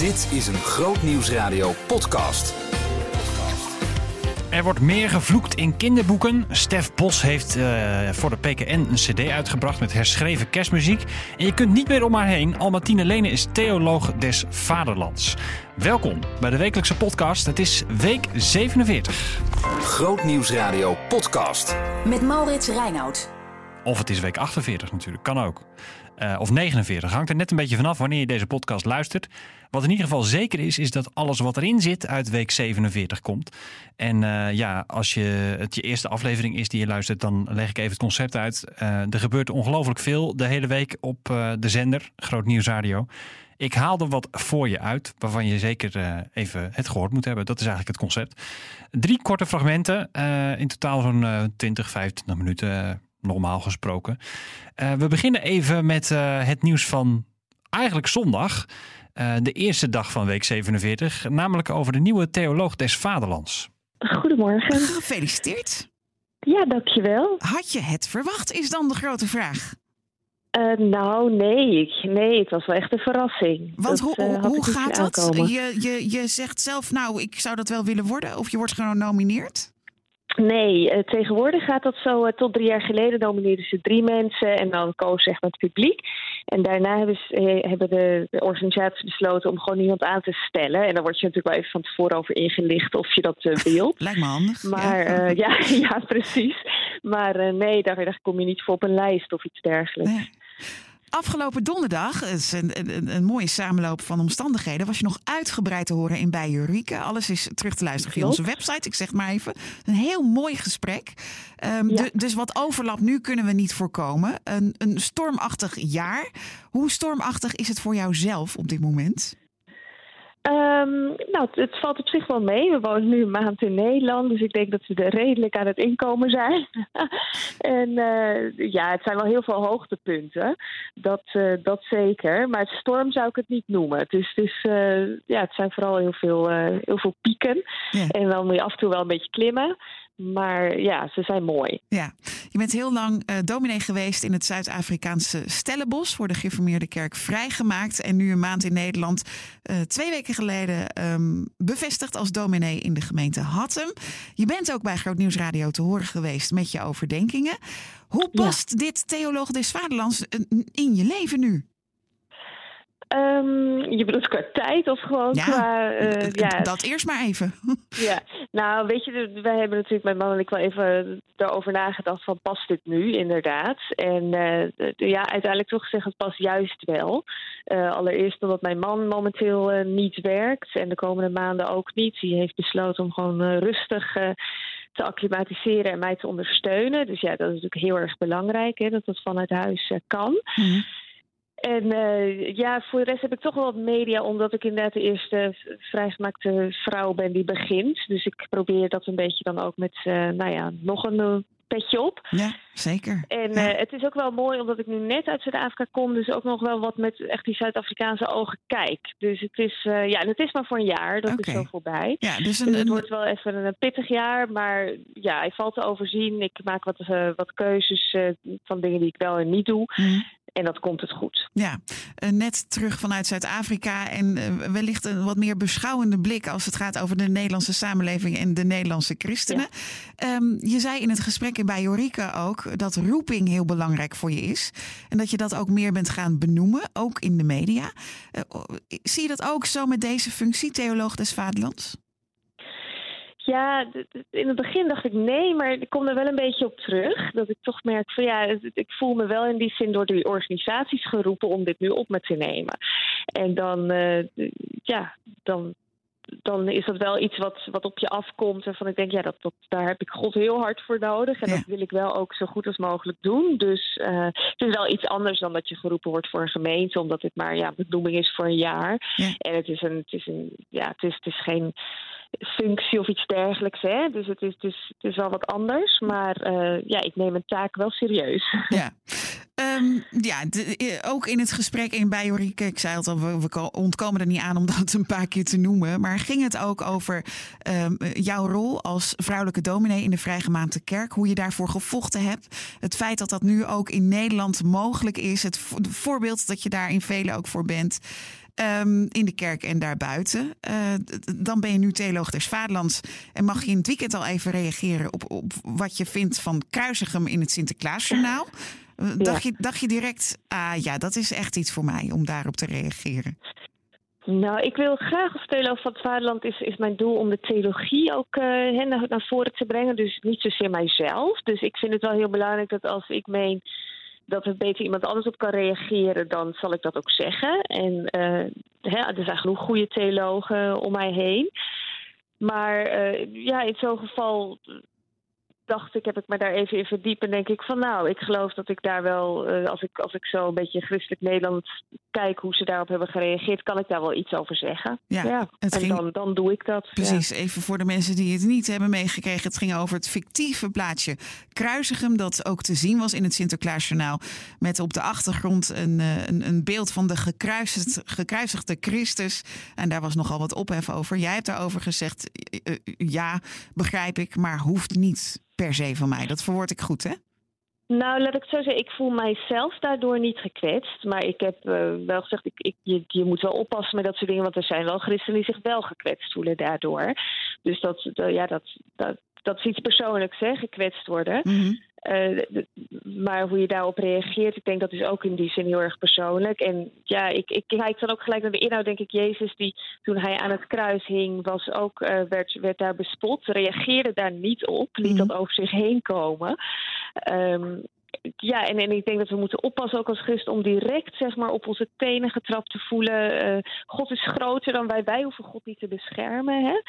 Dit is een Groot Nieuwsradio podcast. Er wordt meer gevloekt in kinderboeken. Stef Bos heeft uh, voor de PKN een cd uitgebracht met herschreven kerstmuziek. En je kunt niet meer om haar heen. Almatine Lene is theoloog des vaderlands. Welkom bij de wekelijkse podcast. Het is week 47. Groot Nieuwsradio podcast. Met Maurits Reinoud. Of het is week 48 natuurlijk, kan ook. Uh, of 49, hangt er net een beetje vanaf wanneer je deze podcast luistert. Wat in ieder geval zeker is, is dat alles wat erin zit uit week 47 komt. En uh, ja, als je, het je eerste aflevering is die je luistert, dan leg ik even het concept uit. Uh, er gebeurt ongelooflijk veel de hele week op de zender, Groot Nieuws Radio. Ik haal er wat voor je uit, waarvan je zeker even het gehoord moet hebben. Dat is eigenlijk het concept. Drie korte fragmenten, in totaal zo'n 20, 25 minuten normaal gesproken. Uh, we beginnen even met uh, het nieuws van eigenlijk zondag. Uh, de eerste dag van week 47, namelijk over de nieuwe theoloog des Vaderlands. Goedemorgen. Gefeliciteerd. Ja, dankjewel. Had je het verwacht, is dan de grote vraag. nou, nee. Nee, het was wel echt een verrassing. Want dat, hoe, hoe gaat dat? Je, je, je zegt zelf, nou, ik zou dat wel willen worden. Of je wordt genomineerd? Nee, uh, tegenwoordig gaat dat zo. Uh, tot drie jaar geleden nomineerden ze drie mensen en dan koos zeg maar het publiek. En daarna hebben, ze, hebben de, de, organisaties besloten om gewoon niemand aan te stellen. En dan word je natuurlijk wel even van tevoren over ingelicht of je dat wilt. Lijkt me handig. Maar ja, ja, ja, precies. Maar nee, daar, daar, kom je niet voor op een lijst of iets dergelijks. Nee. Afgelopen donderdag, is een, een, een, mooie samenloop van omstandigheden, was je nog uitgebreid te horen in Bij. Alles is terug te luisteren via onze website. Ik zeg maar even. Een heel mooi gesprek. Um, ja. de, dus wat overlap nu kunnen we niet voorkomen. Een, een stormachtig jaar. Hoe stormachtig is het voor jou zelf op dit moment? Um, nou, het, valt op zich wel mee. We wonen nu een maand in Nederland, dus ik denk dat we er redelijk aan het inkomen zijn. en uh, ja, het zijn wel heel veel hoogtepunten. Dat, uh, dat zeker. Maar het storm zou ik het niet noemen. Dus het, is, uh, ja, het zijn vooral heel veel, heel veel pieken. Ja. En dan moet je af en toe wel een beetje klimmen. Maar ja, ze zijn mooi. Ja, je bent heel lang uh, dominee geweest in het Zuid-Afrikaanse Stellenbos voor de Gereformeerde Kerk vrijgemaakt. En nu een maand in Nederland, uh, twee weken geleden, um, bevestigd als dominee in de gemeente Hattem. Je bent ook bij Groot Nieuws Radio te horen geweest met je overdenkingen. Hoe past ja. dit Theoloog des Vaderlands in je leven nu? Um, je bedoelt qua tijd of gewoon ja, qua... Uh, ja, dat eerst maar even. ja, nou weet je, wij hebben natuurlijk met man en ik wel even daarover nagedacht van past dit nu inderdaad? En uh, ja, uiteindelijk toch gezegd het past juist wel. Uh, allereerst omdat mijn man momenteel niet werkt en de komende maanden ook niet. Die heeft besloten om gewoon rustig te acclimatiseren en mij te ondersteunen. Dus ja, dat is natuurlijk heel erg belangrijk hè, dat dat vanuit huis kan. Mm. En uh, ja, voor de rest heb ik toch wel wat media, omdat ik inderdaad de eerste vrijgemaakte vrouw ben die begint. Dus ik probeer dat een beetje dan ook met, uh, nou ja, nog een uh, petje op. Ja, zeker. En ja. het is ook wel mooi, omdat ik nu net uit Zuid-Afrika kom, dus ook nog wel wat met echt die Zuid-Afrikaanse ogen kijk. Dus het is, ja, en het is maar voor een jaar, dat okay. is zo voorbij. Ja, dus, een, dus het wordt wel even een pittig jaar, maar ja, hij valt te overzien. Ik maak wat, wat keuzes van dingen die ik wel en niet doe. Mm. En dat komt het goed. Ja, net terug vanuit Zuid-Afrika en wellicht een wat meer beschouwende blik als het gaat over de Nederlandse samenleving en de Nederlandse christenen. Ja. Um, je zei in het gesprek bij Jorike ook dat roeping heel belangrijk voor je is. En dat je dat ook meer bent gaan benoemen, ook in de media. Uh, zie je dat ook zo met deze functie, theoloog des vaderlands? Ja, in het begin dacht ik nee, maar ik kom er wel een beetje op terug. Dat ik toch merk van ja, ik voel me wel in die zin door die organisaties geroepen om dit nu op me te nemen. En dan, uh, ja, dan, dan is dat wel iets wat, wat op je afkomt. En van ik denk, ja, dat, dat, daar heb ik God heel hard voor nodig. En ja. dat wil ik wel ook zo goed als mogelijk doen. Dus uh, het is wel iets anders dan dat je geroepen wordt voor een gemeente, omdat dit maar ja, benoeming is voor een jaar. Ja. En het is een, het is een, ja, het is, het is geen functie of iets dergelijks. Hè? Dus het is, dus, het is wel wat anders. Maar uh, ja, ik neem mijn taak wel serieus. Ja. Ehm, ja, ook in het gesprek in Bajorieke, ik zei het al, we, ontkomen er niet aan om dat een paar keer te noemen. Maar ging het ook over ehm, jouw rol als vrouwelijke dominee in de Vrijgemaande Kerk? Hoe je daarvoor gevochten hebt? Het feit dat dat nu ook in Nederland mogelijk is. Het voorbeeld dat je daar in velen ook voor bent. Ehm, in de kerk en daarbuiten. Uh, dan ben je nu theoloog des Vaderlands en mag je in het weekend al even reageren op, op wat je vindt van Kruisigem in het Sinterklaasjournaal. Dacht, je, dacht je direct, ah ja, dat is echt iets voor mij om daarop te reageren? Nou, ik wil graag als theoloog van het vaderland is, is mijn doel om de theologie ook uh, naar, naar voren te brengen. Dus niet zozeer mijzelf. Dus ik vind het wel heel belangrijk dat als ik meen dat er beter iemand anders op kan reageren, dan zal ik dat ook zeggen. En uh, hè, er zijn genoeg goede theologen om mij heen. Maar uh, ja, in zo'n geval dacht ik, heb ik me daar even in verdiept. En denk ik van nou, ik geloof dat ik daar wel, uh, als, ik, als ik zo een beetje christelijk Nederland kijk hoe ze daarop hebben gereageerd, kan ik daar wel iets over zeggen. Ja, ja. en ging... dan, dan doe ik dat. Precies, even voor de mensen die het niet hebben meegekregen. Het ging over het fictieve plaatje Kruisigem, dat ook te zien was in het Sinterklaasjournaal. Met op de achtergrond een, uh, een, een, beeld van de gekruisigd, gekruisigde Christus. En daar was nogal wat ophef over. Jij hebt daarover gezegd, uh, ja, begrijp ik, maar hoeft niet per se van mij. Dat verwoord ik goed, hè? Nou, laat ik het zo zeggen. Ik voel mijzelf daardoor niet gekwetst. Maar ik heb uh, wel gezegd, ik, ik, je, je, moet wel oppassen met dat soort dingen. Want er zijn wel christenen die zich wel gekwetst voelen daardoor. Dus dat, uh, ja, dat, dat, dat is iets persoonlijks, hè, gekwetst worden. Mm -hmm. Uh, maar hoe je daarop reageert, ik denk dat is ook in die zin heel erg persoonlijk. En ja, ik, ik kijk dan ook gelijk naar de inhoud, denk ik. Jezus, die toen hij aan het kruis hing, was ook, uh, werd, werd daar bespot, reageerde daar niet op, liet mm -hmm. dat over zich heen komen. Um, ja, en, en ik denk dat we moeten oppassen ook als christen om direct zeg maar, op onze tenen getrapt te voelen. Uh, God is groter dan wij, wij hoeven God niet te beschermen. Hè?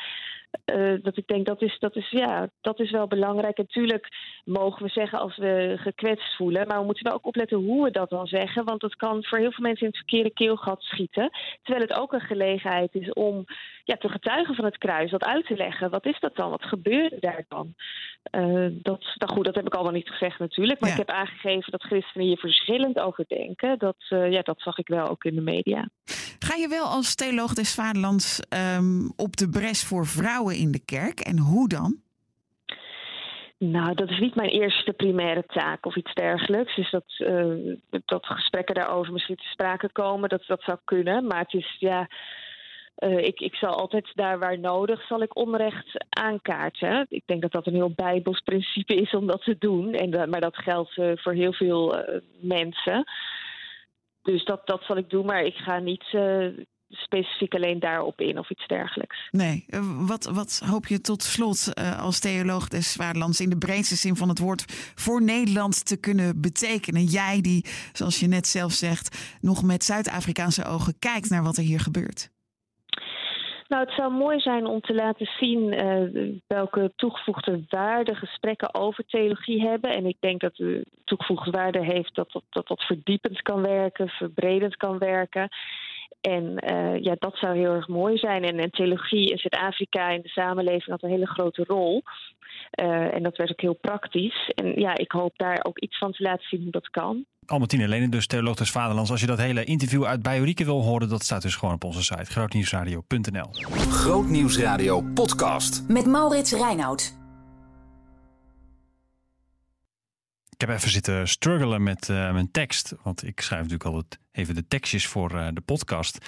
Uh, dat ik denk dat is, dat, is, ja, dat is wel belangrijk. Natuurlijk mogen we zeggen als we gekwetst voelen, maar we moeten wel ook opletten hoe we dat dan zeggen. Want dat kan voor heel veel mensen in het verkeerde keelgat schieten. Terwijl het ook een gelegenheid is om ja, te getuigen van het kruis, dat uit te leggen. Wat is dat dan? Wat gebeurde daar dan? Uh, dat, nou goed, dat heb ik allemaal niet gezegd natuurlijk. Maar ja. ik heb aangegeven dat christenen hier verschillend over denken. Dat, uh, ja, dat zag ik wel ook in de media. Ga je wel als theoloog des Vaderlands um, op de bres voor vrouwen in de kerk? En hoe dan? Nou, dat is niet mijn eerste primaire taak of iets dergelijks. Dus dat, uh, dat gesprekken daarover misschien te sprake komen, dat, dat zou kunnen. Maar het is ja. Uh, ik, ik zal altijd daar waar nodig, zal ik onrecht aankaarten. Ik denk dat dat een heel bijbels principe is om dat te doen. En, uh, maar dat geldt voor heel veel mensen. Dus dat, dat zal ik doen, maar ik ga niet specifiek alleen daarop in of iets dergelijks. Nee, wat, wat hoop je tot slot als theoloog des Vaderlands in de breedste zin van het woord voor Nederland te kunnen betekenen? Jij die, zoals je net zelf zegt, nog met Zuid-Afrikaanse ogen kijkt naar wat er hier gebeurt. Nou, het zou mooi zijn om te laten zien uh, welke toegevoegde waarde gesprekken over theologie hebben. En ik denk dat de toegevoegde waarde heeft dat dat, dat, verdiepend kan werken, verbredend kan werken. En uh, ja, dat zou heel erg mooi zijn. En, theologie in Zuid-Afrika in de samenleving had een hele grote rol. Uh, en dat werd ook heel praktisch. En ja, ik hoop daar ook iets van te laten zien hoe dat kan. Albertine Lenen, dus theoloog des Vaderlands. Als je dat hele interview uit Bajorieke wil horen, dat staat dus gewoon op onze site grootnieuwsradio.nl. Grootnieuwsradio podcast. Met Maurits Reinoud. Ik heb even zitten struggelen met uh, mijn tekst. Want ik schrijf natuurlijk altijd even de tekstjes voor uh, de podcast.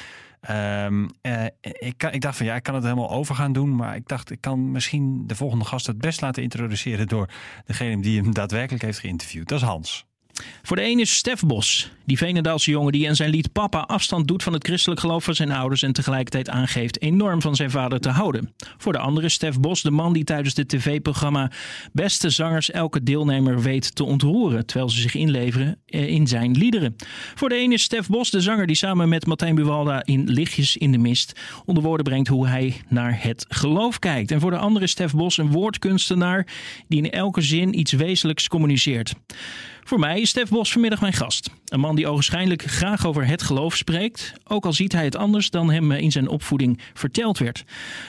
Um, uh, ik, ik, dacht van ja, ik kan het helemaal over gaan doen. Maar ik dacht, ik kan misschien de volgende gast het best laten introduceren door degene die hem daadwerkelijk heeft geïnterviewd. Dat is Hans. Voor de een is Stef Bos, die Venendaalse jongen die in zijn lied Papa afstand doet van het christelijk geloof van zijn ouders en tegelijkertijd aangeeft enorm van zijn vader te houden. Voor de andere is Stef Bos de man die tijdens het tv-programma Beste Zangers elke deelnemer weet te ontroeren, terwijl ze zich inleveren in zijn liederen. Voor de een is Stef Bos de zanger die samen met Martijn Buwalda in Lichtjes in de Mist onder woorden brengt hoe hij naar het geloof kijkt. En voor de andere is Stef Bos een woordkunstenaar die in elke zin iets wezenlijks communiceert. Voor mij is Stef Bos vanmiddag mijn gast. Een man die ogenschijnlijk graag over het geloof spreekt, ook al ziet hij het anders dan hem in zijn opvoeding verteld werd.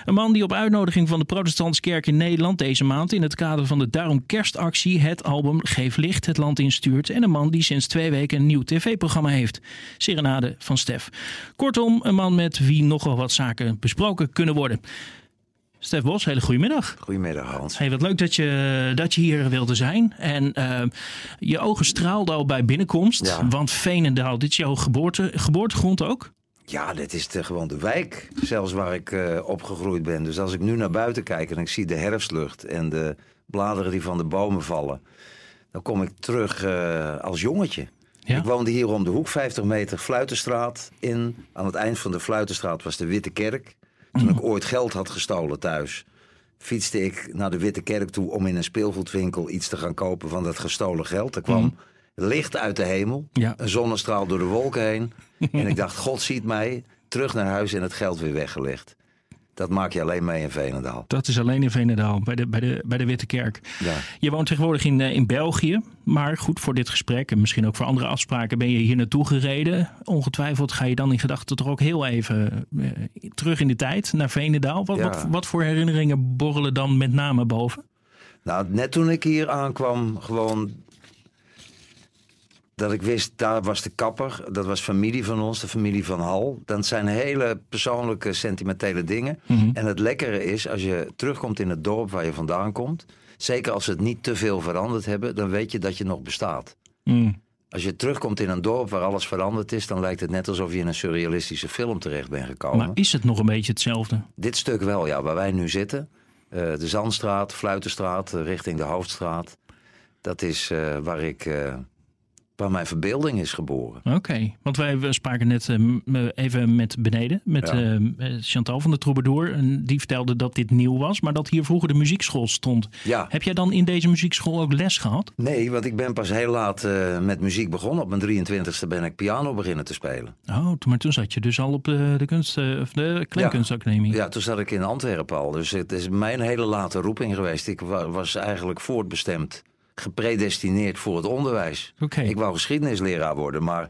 Een man die op uitnodiging van de Protestantse Kerk in Nederland deze maand in het kader van de Daarom Kerstactie het album Geef Licht het land instuurt. En een man die sinds twee weken een nieuw tv-programma heeft. Serenade van Stef. Kortom, een man met wie nogal wat zaken besproken kunnen worden. Stef Bos, hele goedemiddag. Goedemiddag Hans. Hey, wat leuk dat je, dat je hier wilde zijn. En uh, je ogen straalden al bij binnenkomst. Ja. Want Veenendaal, dit is jouw geboorte, geboortegrond ook? Ja, dit is de, gewoon de wijk, zelfs waar ik uh, opgegroeid ben. Dus als ik nu naar buiten kijk en ik zie de herfstlucht en de bladeren die van de bomen vallen, dan kom ik terug uh, als jongetje. Ja? Ik woonde hier om de hoek, 50 meter Fluitenstraat in. Aan het eind van de Fluitenstraat was de Witte Kerk. Toen ik ooit geld had gestolen thuis, fietste ik naar de Witte Kerk toe om in een speelgoedwinkel iets te gaan kopen van dat gestolen geld. Er kwam mm. licht uit de hemel, ja. een zonnestraal door de wolken heen. en ik dacht, God ziet mij, terug naar huis en het geld weer weggelegd. Dat maak je alleen mee in Veenendaal. Dat is alleen in Veenendaal, bij de, bij de, bij de Witte Kerk. Ja. Je woont tegenwoordig in, in België. Maar goed, voor dit gesprek en misschien ook voor andere afspraken ben je hier naartoe gereden. Ongetwijfeld ga je dan in gedachten toch ook heel even uh, terug in de tijd naar Veenendaal. Wat, Ja. wat, wat voor herinneringen borrelen dan met name boven? Nou, net toen ik hier aankwam, gewoon dat ik wist, daar was de kapper. Dat was familie van ons, de familie van Hal. Dat zijn hele persoonlijke, sentimentele dingen. Mhm. En het lekkere is, als je terugkomt in het dorp waar je vandaan komt... zeker als ze het niet te veel veranderd hebben... dan weet je dat je nog bestaat. Mm. Als je terugkomt in een dorp waar alles veranderd is... dan lijkt het net alsof je in een surrealistische film terecht bent gekomen. Maar is het nog een beetje hetzelfde? Dit stuk wel, ja, waar wij nu zitten. Uh, de Zandstraat, Fluitenstraat, uh, richting de Hoofdstraat. Dat is uh, waar ik... waar mijn verbeelding is geboren. Oké, okay. want wij spraken net uh, even met beneden, met ja. uh, Chantal van de Troubadour. En die vertelde dat dit nieuw was, maar dat hier vroeger de muziekschool stond. Ja. Heb jij dan in deze muziekschool ook les gehad? Nee, want ik ben pas heel laat uh, met muziek begonnen. Op mijn 23ste ben ik piano beginnen te spelen. Oh, maar toen zat je dus al op de, de, kunst, of de Kleinkunstacademie. Ja. ja, toen zat ik in Antwerpen al. Dus het is mijn hele late roeping geweest. Ik was eigenlijk voortbestemd gepredestineerd voor het onderwijs. Okay. Ik wou geschiedenisleraar worden, maar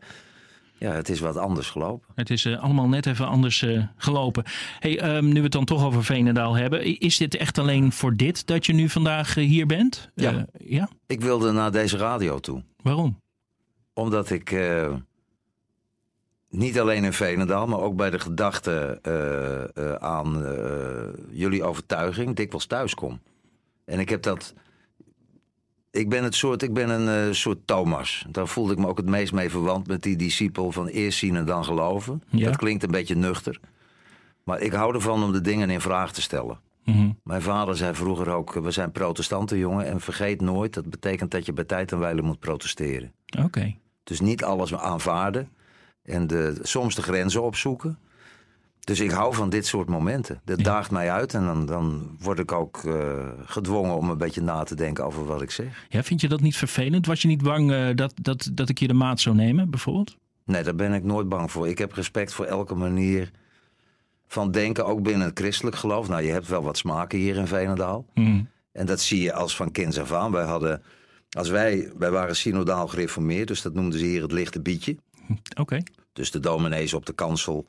ja, het is wat anders gelopen. Het is uh, allemaal net even anders uh, gelopen. Hey, um, nu we het dan toch over Veenendaal hebben, is dit echt alleen voor dit dat je nu vandaag uh, hier bent? Ja. ja. Ik wilde naar deze radio toe. Waarom? Omdat ik eh, niet alleen in Veenendaal, maar ook bij de gedachte aan jullie overtuiging dikwijls thuis kom. En ik heb dat ik ben, het soort, ik ben een uh, soort Thomas. Daar voelde ik me ook het meest mee verwant met die discipel van eerst zien en dan geloven. Ja. Dat klinkt een beetje nuchter. Maar ik hou ervan om de dingen in vraag te stellen. Mm -hmm. Mijn vader zei vroeger ook, we zijn protestanten jongen en vergeet nooit, dat betekent dat je bij tijd en wijle moet protesteren. Oké. Okay. Dus niet alles aanvaarden en de, soms de grenzen opzoeken. Dus ik hou van dit soort momenten. Dat ja. daagt mij uit en dan, dan word ik ook uh, gedwongen om een beetje na te denken over wat ik zeg. Ja, vind je dat niet vervelend? Was je niet bang uh, dat, dat, dat ik je de maat zou nemen, bijvoorbeeld? Nee, daar ben ik nooit bang voor. Ik heb respect voor elke manier van denken, ook binnen het christelijk geloof. Nou, je hebt wel wat smaken hier in Veenendaal. Mm. En dat zie je als van kinds af aan. Wij hadden, als wij, wij waren synodaal gereformeerd, dus dat noemden ze hier het lichte bietje. Oké. Okay. Dus de dominees op de kansel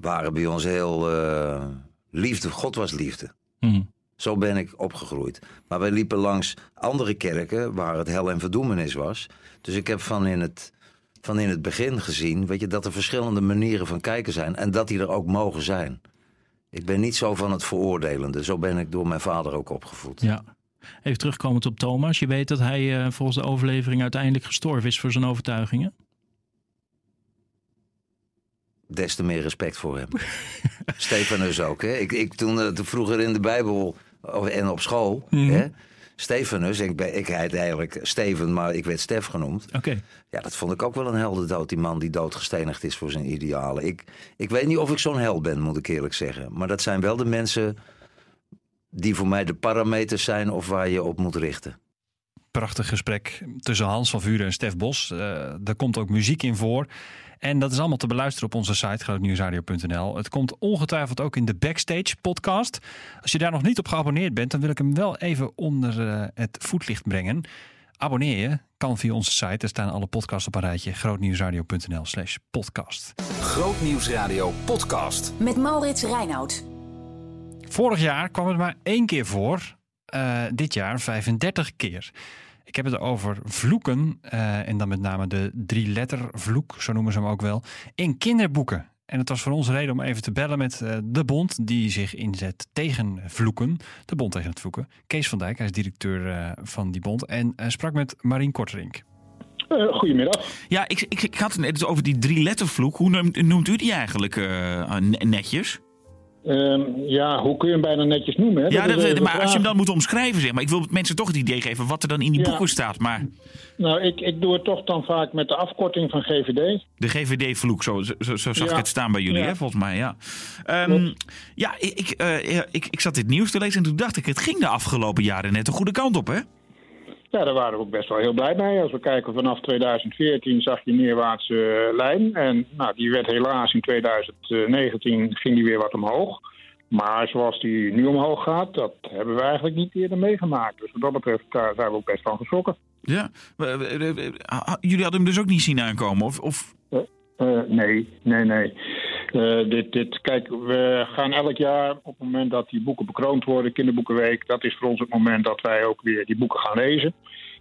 waren bij ons heel uh, liefde. God was liefde. Mm. Zo ben ik opgegroeid. Maar wij liepen langs andere kerken waar het hel en verdoemenis was. Dus ik heb van in het, van in het begin gezien weet je, dat er verschillende manieren van kijken zijn. En dat die er ook mogen zijn. Ik ben niet zo van het veroordelende. Zo ben ik door mijn vader ook opgevoed. Ja. Even terugkomend op Thomas. Je weet dat hij uh, volgens de overlevering uiteindelijk gestorven is voor zijn overtuigingen. Des te meer respect voor hem. Stefanus ook. Hè? Ik, ik, toen, uh, vroeger in de Bijbel en op school. Mm. Hè? Stefanus, ik, ben, ik heet eigenlijk Steven, maar ik werd Stef genoemd. Oké. Okay. Ja, dat vond ik ook wel een heldendood, die man die doodgestenigd is voor zijn idealen. Ik, ik weet niet of ik zo'n held ben, moet ik eerlijk zeggen. Maar dat zijn wel de mensen die voor mij de parameters zijn of waar je op moet richten. Prachtig gesprek tussen Hans van Vuren en Stef Bos. Uh, daar komt ook muziek in voor. En dat is allemaal te beluisteren op onze site grootnieuwsradio.nl. Het komt ongetwijfeld ook in de Backstage podcast. Als je daar nog niet op geabonneerd bent, dan wil ik hem wel even onder uh, het voetlicht brengen. Abonneer je, kan via onze site. Er staan alle podcasts op een rijtje. grootnieuwsradio.nl slash podcast. Grootnieuwsradio podcast. Met Maurits Reinoud. Vorig jaar kwam het maar één keer voor. Uh, dit jaar 35 keer. Ik heb het over vloeken. Uh, en dan met name de drie letter vloek, zo noemen ze hem ook wel. In kinderboeken. En het was voor ons reden om even te bellen met uh, de bond die zich inzet tegen vloeken. De bond tegen het vloeken. Kees van Dijk, hij is directeur uh, van die bond. En uh, sprak met Marien Korterink. goedemiddag. Ja, ik, ik, ik, had het net over die drie lettervloek. Hoe noemt, noemt u die eigenlijk netjes? Um, ja, hoe kun je hem bijna netjes noemen? Hè? Ja, dat dat, maar als je hem dan moet omschrijven, zeg maar. Ik wil mensen toch het idee geven wat er dan in die ja. boeken staat. Maar... Nou, ik, ik doe het toch dan vaak met de afkorting van GVD. De GVD-vloek, zo, zo, zo zag ja. ik het staan bij jullie, hè, volgens mij. Ja, um, ja ik, uh, ik, ik zat dit nieuws te lezen en toen dacht ik, het ging de afgelopen jaren net de goede kant op, hè? Ja, daar waren we ook best wel heel blij mee. Als we kijken vanaf 2014 zag je een neerwaartse uh, lijn. En nou, die werd helaas in 2019 ging die weer wat omhoog. Maar zoals die nu omhoog gaat, dat hebben we eigenlijk niet eerder meegemaakt. Dus wat dat betreft daar zijn we ook best van geschrokken. Ja, jullie hadden hem dus ook niet zien aankomen? Of, of... Uh, uh, nee, nee, nee. Uh, dit, dit, kijk, we gaan elk jaar op het moment dat die boeken bekroond worden, Kinderboekenweek, dat is voor ons het moment dat wij ook weer die boeken gaan lezen.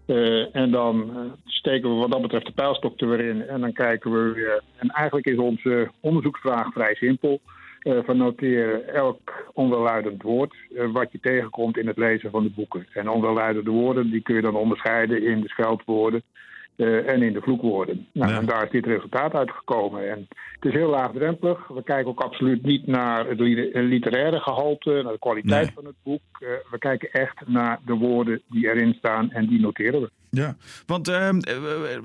Uh, en dan uh, steken we wat dat betreft de pijlstok er weer in en dan kijken we weer. En eigenlijk is onze onderzoeksvraag vrij simpel. van noteer elk onwelluidend woord wat je tegenkomt in het lezen van de boeken. En onwelluidende woorden die kun je dan onderscheiden in de scheldwoorden. Uh, en in de vloekwoorden. Nou, ja. En daar is dit resultaat uitgekomen. En het is heel laagdrempelig. We kijken ook absoluut niet naar het literaire gehalte, naar de kwaliteit nee. van het boek. Uh, we kijken echt naar de woorden die erin staan en die noteren we. Ja, want uh,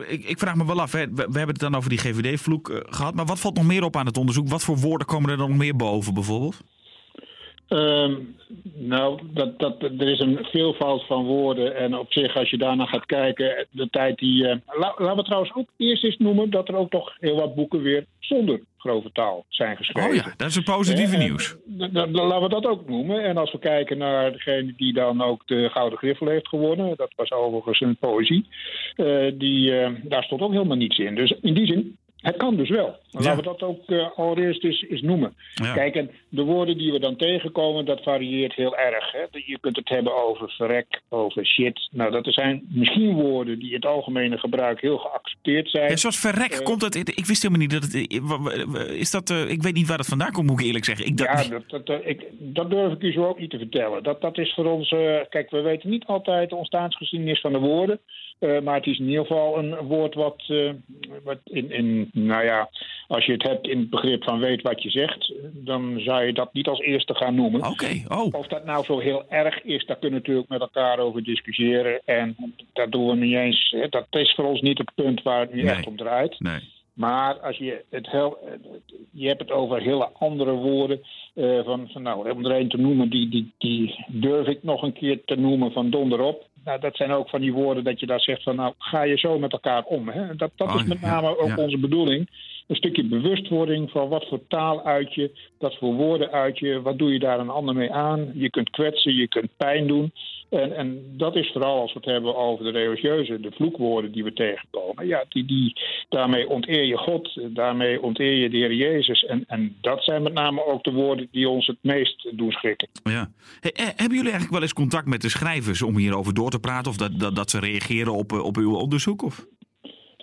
ik, ik, vraag me wel af, hè. We, we, hebben het dan over die GVD-vloek gehad. Maar wat valt nog meer op aan het onderzoek? Wat voor woorden komen er dan nog meer boven bijvoorbeeld? Um, nou, dat, dat, er is een veelvoud van woorden. En op zich, als je daarna gaat kijken, de tijd die. Uh, la, laten we trouwens ook eerst eens noemen dat er ook toch heel wat boeken weer zonder grove taal zijn geschreven. Oh ja, dat is een positieve en, nieuws. Laten we dat ook noemen. En als we kijken naar degene die dan ook de Gouden Griffel heeft gewonnen, dat was overigens een poëzie, uh, die, uh, daar stond ook helemaal niets in. Dus in die zin het kan dus wel. Ja. Laten we dat ook uh, allereerst eens, eens noemen. Ja. Kijk, en de woorden die we dan tegenkomen, dat varieert heel erg. Hè? Je kunt het hebben over verrek, over shit. Nou, dat zijn misschien woorden die in het algemene gebruik heel geaccepteerd zijn. Ja, zoals verrek, uh, komt dat... Ik wist helemaal niet dat het... Is dat... Uh, ik weet niet waar dat vandaan komt, moet ik eerlijk zeggen. Ik ja, dat, dat, ik, dat durf ik u zo ook niet te vertellen. Dat, dat is voor ons... kijk, we weten niet altijd de ontstaansgeschiedenis van de woorden. Uh, maar het is in ieder geval een woord wat, uh, wat in, in, nou ja, als je het hebt in het begrip van weet wat je zegt, dan zou je dat niet als eerste gaan noemen. Oké, okay. oh. Of dat nou zo heel erg is, daar kunnen we natuurlijk met elkaar over discussiëren. En dat doen we niet eens. Dat is voor ons niet het punt waar het nu nee. echt om draait. Nee. Maar als je het heel, je hebt het over hele andere woorden. Uh, van, van, nou, om er een te noemen, die, die, die durf ik nog een keer te noemen van donderop. Nou, dat zijn ook van die woorden dat je daar zegt van, nou, ga je zo met elkaar om. Hè? Dat, dat Oh, is met ja, name ook ja. onze bedoeling. Een stukje bewustwording van wat voor taal uit je, wat voor woorden uit je, wat doe je daar een ander mee aan. Je kunt kwetsen, je kunt pijn doen. En, en dat is vooral als we het hebben over de religieuze, de vloekwoorden die we tegenkomen. Ja, die, die, daarmee onteer je God, daarmee onteer je de Heer Jezus. En, en dat zijn met name ook de woorden die ons het meest doen schrikken. Ja. Eh, hebben jullie eigenlijk wel eens contact met de schrijvers om hierover door te praten? Of dat, dat, dat ze reageren op, eh, op uw onderzoek? Of?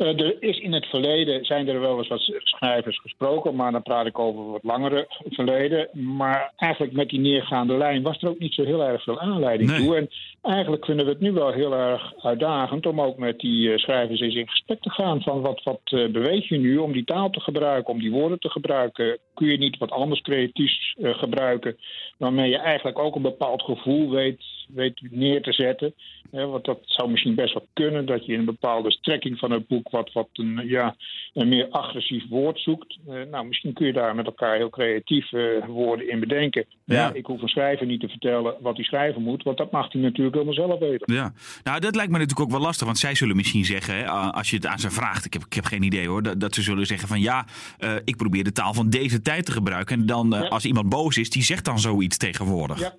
Uh, er is in het verleden zijn er wel eens wat schrijvers gesproken, maar dan praat ik over wat langere verleden. Maar eigenlijk met die neergaande lijn was er ook niet zo heel erg veel aanleiding Nee. toe. En eigenlijk vinden we het nu wel heel erg uitdagend om ook met die eh, schrijvers eens in gesprek te gaan. Van wat, wat eh, beweeg je nu om die taal te gebruiken, om die woorden te gebruiken? Kun je niet wat anders creatiefs eh, gebruiken, waarmee je eigenlijk ook een bepaald gevoel weet, weet neer te zetten? Hè, want dat zou misschien best wel kunnen, dat je in een bepaalde strekking van het boek wat, wat een, ja, een meer agressief woord zoekt. Eh, nou, misschien kun je daar met elkaar heel creatief eh, woorden in bedenken. Ja. Ja. ik hoef een schrijver niet te vertellen wat hij schrijven moet, want dat mag hij natuurlijk helemaal zelf weten. Ja, nou dat lijkt me natuurlijk ook wel lastig, want zij zullen misschien zeggen, hè, als je het aan ze vraagt, ik heb, ik heb geen idee hoor, dat, dat ze zullen zeggen van ja, eh, ik probeer de taal van deze tijd te gebruiken. En dan Ja. als iemand boos is, die zegt dan zoiets tegenwoordig. Ja.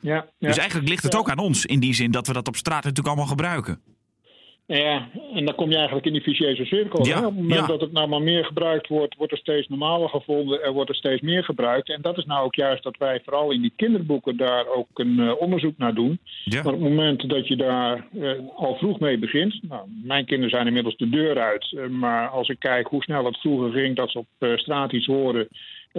Ja, ja. Dus eigenlijk ligt het Ja. ook aan ons, in die zin dat we dat op straat natuurlijk allemaal gebruiken. Ja, en dan kom je eigenlijk in die vicieuze cirkel. Ja, hè? Op het moment ja. dat het nou maar meer gebruikt wordt, wordt er steeds normaler gevonden en wordt er steeds meer gebruikt. En dat is nou ook juist dat wij vooral in die kinderboeken daar ook een eh, onderzoek naar doen. Ja. Maar op het moment dat je daar eh, al vroeg mee begint, nou, mijn kinderen zijn inmiddels de deur uit, eh, maar als ik kijk hoe snel het vroeger ging dat ze op straat iets hoorden,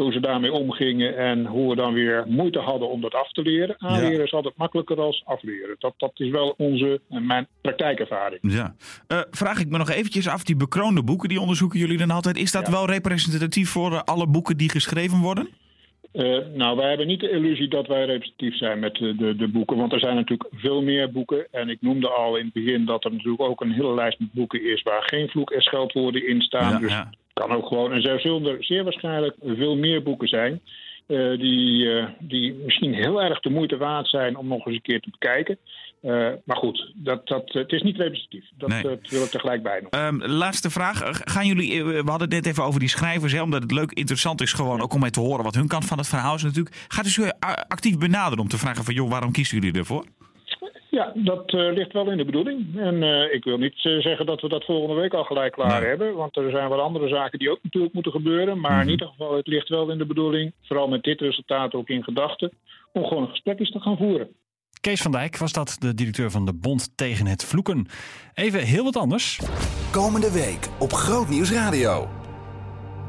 hoe ze daarmee omgingen en hoe we dan weer moeite hadden om dat af te leren. Aanleren is altijd makkelijker als afleren. Dat, dat is wel onze, en mijn praktijkervaring. Ja. Eh, vraag ik me nog eventjes af, die bekroonde boeken, die onderzoeken jullie dan altijd. Is dat Ja. wel representatief voor eh, alle boeken die geschreven worden? Eh, nou, wij hebben niet de illusie dat wij representatief zijn met de, de, de boeken. Want er zijn natuurlijk veel meer boeken. En ik noemde al in het begin dat er natuurlijk ook een hele lijst met boeken is waar geen vloek- en scheldwoorden in staan. Ja, dus ja. Kan ook gewoon. En er zullen er zeer waarschijnlijk veel meer boeken zijn. eh, die, eh, die misschien heel erg de moeite waard zijn om nog eens een keer te bekijken. Eh, maar goed, dat, dat, het is niet representatief. Dat, Nee. dat wil ik tegelijk bij nog. Ehm, laatste vraag. Gaan jullie, we hadden het net even over die schrijvers, hè, omdat het leuk, interessant is gewoon ook om mee te horen wat hun kant van het verhaal is natuurlijk. Gaat dus u eh, actief benaderen om te vragen van, joh, waarom kiezen jullie ervoor? Ja, dat eh, ligt wel in de bedoeling. En eh, ik wil niet eh, zeggen dat we dat volgende week al gelijk klaar Nee. hebben. Want er zijn wat andere zaken die ook natuurlijk moeten gebeuren. Maar Mhm. in ieder geval, het ligt wel in de bedoeling, vooral met dit resultaat ook in gedachten, om gewoon een gesprek eens te gaan voeren. Kees van Dijk was dat, de directeur van de Bond tegen het Vloeken. Even heel wat anders. Komende week op Groot Nieuws Radio.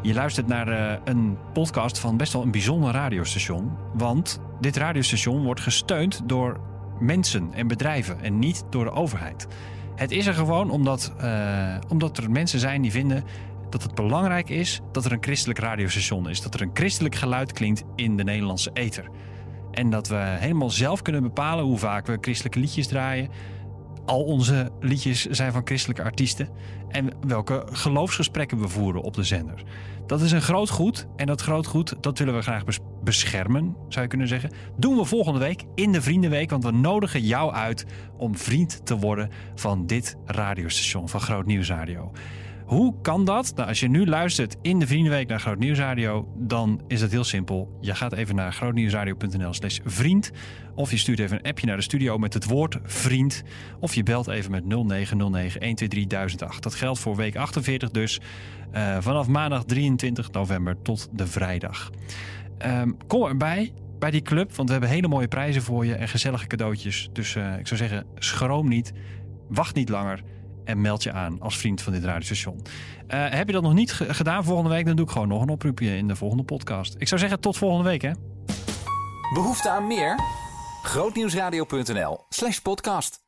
Je luistert naar eh, een podcast van best wel een bijzonder radiostation. Want dit radiostation wordt gesteund door mensen en bedrijven en niet door de overheid. Het is er gewoon omdat, eh, omdat er mensen zijn die vinden dat het belangrijk is dat er een christelijk radiostation is. Dat er een christelijk geluid klinkt in de Nederlandse ether. En dat we helemaal zelf kunnen bepalen hoe vaak we christelijke liedjes draaien. Al onze liedjes zijn van christelijke artiesten. En welke geloofsgesprekken we voeren op de zender. Dat is een groot goed. En dat groot goed, dat willen we graag bes- beschermen, zou je kunnen zeggen. Doen we volgende week in de Vriendenweek. Want we nodigen jou uit om vriend te worden van dit radiostation, van Groot Nieuwsradio. Hoe kan dat? Nou, als je nu luistert in de Vriendenweek naar Groot Nieuwsradio, dan is het heel simpel. Je gaat even naar grootnieuwsradio.nl slash vriend. Of je stuurt even een appje naar de studio met het woord vriend. Of je belt even met 0909 123 1008. Dat geldt voor week 48 dus. eh, vanaf maandag 23 november tot de vrijdag. Ehm, kom erbij bij die club, want we hebben hele mooie prijzen voor je en gezellige cadeautjes. Dus eh, ik zou zeggen, schroom niet, wacht niet langer en meld je aan als vriend van dit radiostation. Eh, heb je dat nog niet ge- gedaan volgende week, dan doe ik gewoon nog een oproepje in de volgende podcast. Ik zou zeggen, tot volgende week hè. Behoefte aan meer? Grootnieuwsradio.nl slash podcast.